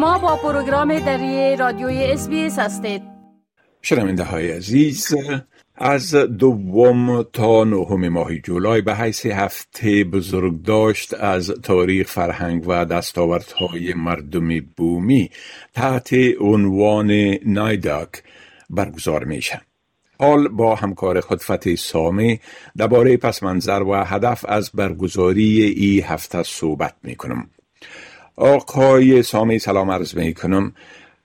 شما با پروگرام دری رادیوی اس هستید شنونده های عزیز از دوم تا نهم ماه جولای به حیث هفته بزرگ داشت از تاریخ فرهنگ و دستاوردهای مردم بومی تحت عنوان نایداک برگزار میشه. حال با همکار خود فتح سامه درباره پس منظر و هدف از برگزاری ای هفته صحبت می کنم. آقای سامه سلام عرض می کنم.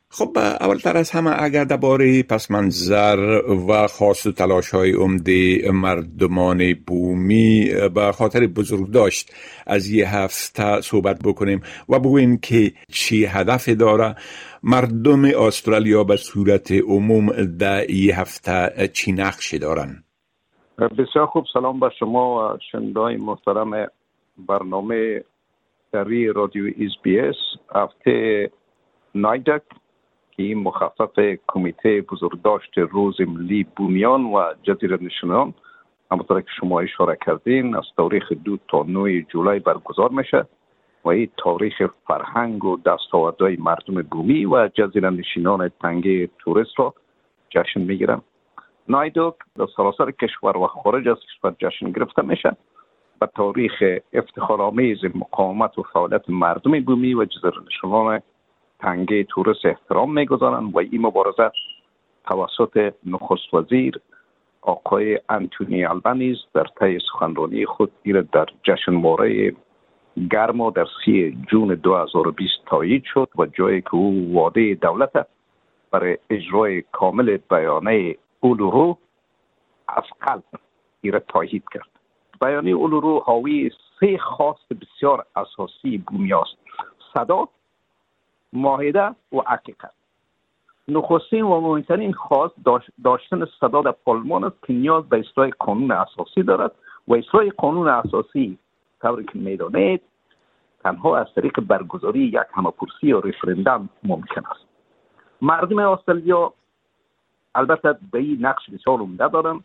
خب اولتر از همه اگر درباره پس منظر و خاص و تلاش های عمده مردمان بومی به خاطر بزرگ داشت از یه هفته صحبت بکنیم و بگویم که چی هدف داره مردم استرالیا به صورت عموم در یه هفته چی نقشی دارن بسیار خوب سلام به شما و شنده محترم برنامه دری رادیو اس بی اس هفته NAIDOC که این مخفف کمیته بزرگداشت روز ملی بومیان و جزیره نشینان همونطور که شما اشاره کردین از تاریخ دو تا نهی جولای برگزار میشه و این تاریخ فرهنگ و دستاوردهای مردم بومی و جزیره نشینان تنگه تورس را جشن می‌گیرن NAIDOC در سراسر کشور و خارج از کشور جشن گرفته میشه به تاریخ افتخارآمیز مقاومت و فعالیت مردم بومی و جزیره نشینان تنگه تورس احترام می‌گذارند و این مبارزه توسط نخست وزیر آقای انتونی البنیز در طی سخنرانی خود ایره در جشن ماره گرما در سی جون 2020 تایید شد و جایی که او واده دولت برای اجرای کامل بیانه اولورو از قلب ایره تایید کرد. بیانیه اولورو حاوی سه خواست بسیار اساسی بومی است صدا ماهده و حقیقت نخستین و مهمترین خواست داشتن صدا در پارلمان است که نیاز به اصلاح قانون اساسی دارد و اصلاح قانون اساسی طوری که می‌دانید تنها از طریق برگزاری یک همپرسی یا رفرندم ممکن است. مردم استرالیا البته به این نقش بسیار عمده دارند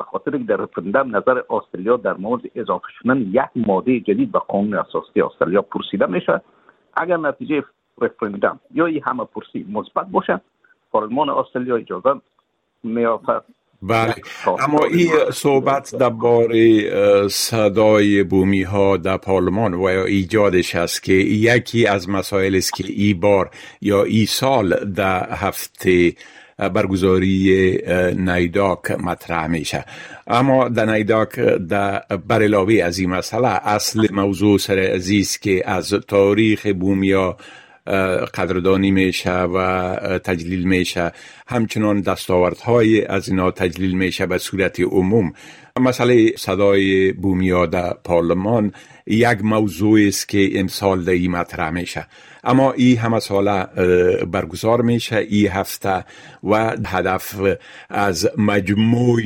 به خاطر که در رفرندم نظر استرالیا در مورد اضافه شدن یک ماده جدید به قانون اساسی استرالیا پرسیده میشه اگر نتیجه رفرندم یا این همه پرسی مثبت باشه پارلمان استرالیا اجازه میافت بله. اما این صحبت درباره صدای بومی ها در پارلمان و یا ایجادش است که یکی از مسائل است که ای بار یا ای سال در هفته برگزاری نیداک مطرح میشه. اما در نیداک در برلاوی از این مسئله اصل موضوع سر عزیز که از تاریخ بومیا قدردانی میشه و تجلیل میشه. همچنان دستاوردهای از اینا تجلیل میشه به صورت عموم. مسئله صدای بومیا در پارلمان یک موضوع است که امسال در مطرح میشه. اما این همه ساله برگزار میشه این هفته و هدف از مجموع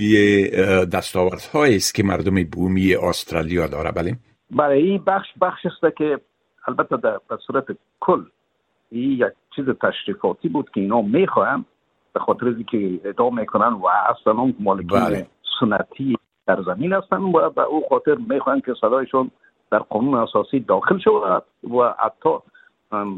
دستاوردهایی است که مردم بومی استرالیا داره. بله؟ برای این بخش بخش است که البته در صورت کل این یک چیز تشریفاتی بود که اینا می‌خواهم به خاطر که ادعا می‌کنن و اصلا مالکین بله. سنتی در زمین هستن و به او خاطر می‌خواهند که صدایشون در قانون اساسی داخل شود و حتی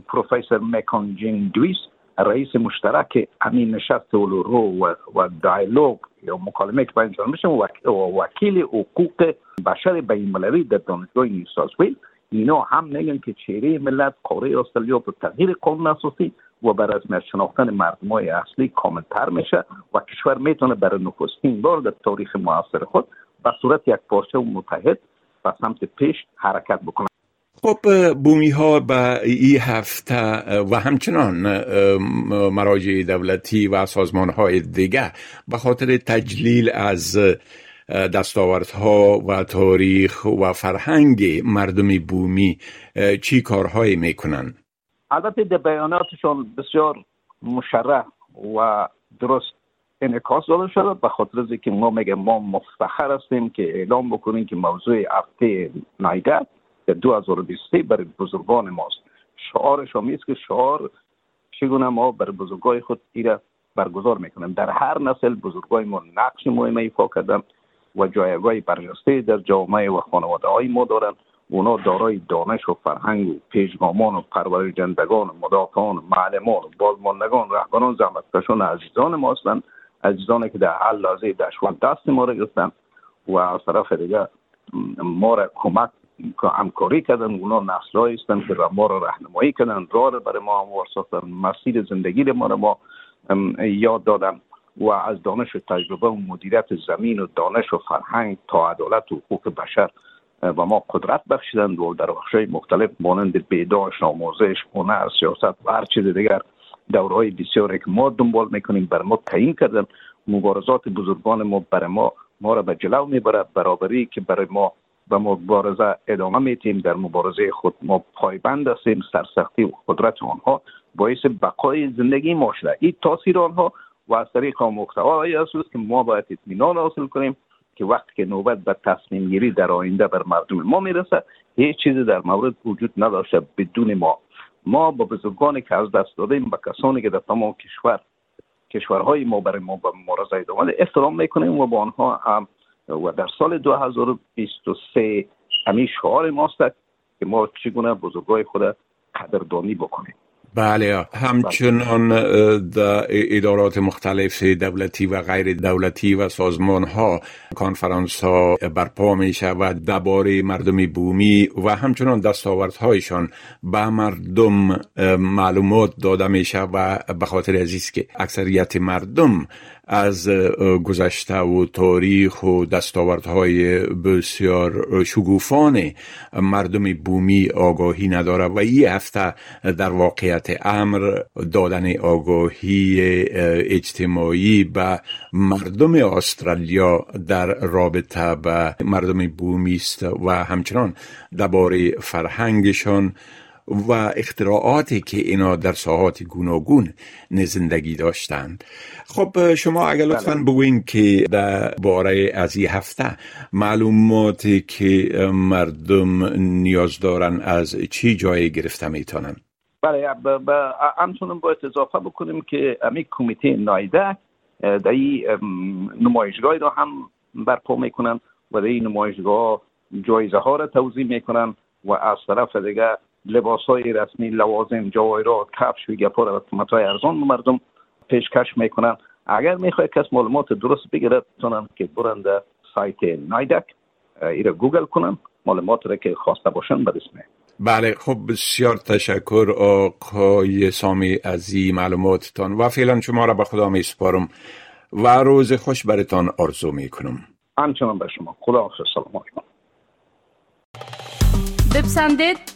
پروفسور مکانجین دویس رئیس مشترک امین نشست اولورو و, و دایلوگ یا مکالمه که باید انجام میشه و وکیل حقوق بشر بین المللی در دانشگاه نیو اینا هم میگن که چهره ملت قاره استرالیا به تغییر قانون اساسی و بر از شناختن مردم های اصلی کاملتر میشه و کشور می‌تونه برای نخستین بار در تاریخ معاصر خود به صورت یک پارچه متحد به سمت پیش حرکت بکنه. خب بومی ها به این هفته و همچنان مراجع دولتی و سازمان های دیگه به خاطر تجلیل از دستاوردها و تاریخ و فرهنگ مردم بومی چی کارهایی می‌کنن؟ البته در بیاناتشون بسیار مشرح و درست انعکاس داده شده به خاطر از که ما میگه ما مفتخر هستیم که اعلام بکنیم که موضوع هفته نایده در 2023 برای بزرگان ماست. شعارش هم که شعار چگونه ما بر بزرگای خود ایره برگزار می‌کنیم. در هر نسل بزرگای ما نقش مهم ایفا کردن. و جایگاه برجسته در جامعه و خانواده های ما دارند. اونا دارای دانش و فرهنگ و پیشگامان و پرورشدهندگان مدافعان معلمان و بازماندگان رهبران زحمتکشان عزیزان ما هستند عزیزانی که در حل لحظه دشوار دست ما را گرفتن و از طرف دیگه ما را کمک همکاری کردن اونا نسل هستند که ما را رهنمایی کردن راه را برای ما هموار ساختن مسیر زندگی ما را ما یاد دادن و از دانش و تجربه و مدیریت زمین و دانش و فرهنگ تا عدالت و حقوق بشر و ما قدرت بخشیدند و در بخشای مختلف مانند بیداشت آموزش هنر سیاست و هر چیز دیگر دورهای بسیاری که ما دنبال می‌کنیم بر ما تعیین کردن. مبارزات بزرگان ما بر ما ما را به جلو می‌بره برابری که برای ما و مبارزه ادامه میتیم در مبارزه خود ما پایبند هستیم. سرسختی و قدرت آنها باعث بقای زندگی ما شده. این تاثیر آنها و از طریق محتوایی است که ما باید اطمینان حاصل کنیم که وقتی که نوبت به تصمیم گیری در آینده بر مردم ما می‌رسه هیچ چیزی در مورد وجود نداشته بدون ما. ما با بزرگانی که از دست دادیم به کسانی که در تمام کشور کشورهای ما برای ما به مبارزه ادامه احترام می‌کنیم و با آنها هم و در سال 2023 همین شعار ماست که ما چگونه بزرگای خود قدردانی بکنیم. بله. همچنان در ادارات مختلف دولتی و غیر دولتی و سازمان ها کانفرانس ها برپا می شود درباره مردم بومی و همچنان دستاوردهایشان به مردم معلومات داده می شود به خاطر عزیز که اکثریت مردم از گذشته و تاریخ و دستاوردهای بسیار شگوفان مردم بومی آگاهی نداره و این هفته در واقعیت امر دادن آگاهی اجتماعی به مردم استرالیا در رابطه به مردم بومی است و همچنان درباره فرهنگشان و اختراعاتی که اینا در ساحات گوناگون زندگی داشتند خب شما اگر لطفا بله. بگوین که در باره از این هفته معلوماتی که مردم نیاز دارن از چی جای گرفته می‌تونن بله همچنان باید اضافه بکنیم که امی کمیته نایده در این نمایشگاه را هم برپا می‌کنن و در این نمایشگاه جایزه ها را توضیح می‌کنن و از طرف دیگه لباس های رسمی لوازم جواهرات کفش و گپا را قیمت های ارزان مردم پیشکش می‌کنن. اگر می‌خواد کس معلومات درست بگیرد تونن که برند سایت نایدک ایره گوگل کنن. معلومات را که خواسته باشن اسم بله خب بسیار تشکر آقای سامی از این معلوماتتان و فعلا شما را به خدا می سپارم و روز خوش برتان آرزو می کنم همچنان به شما. خدا حافظ سلام علیکم. بپسندید.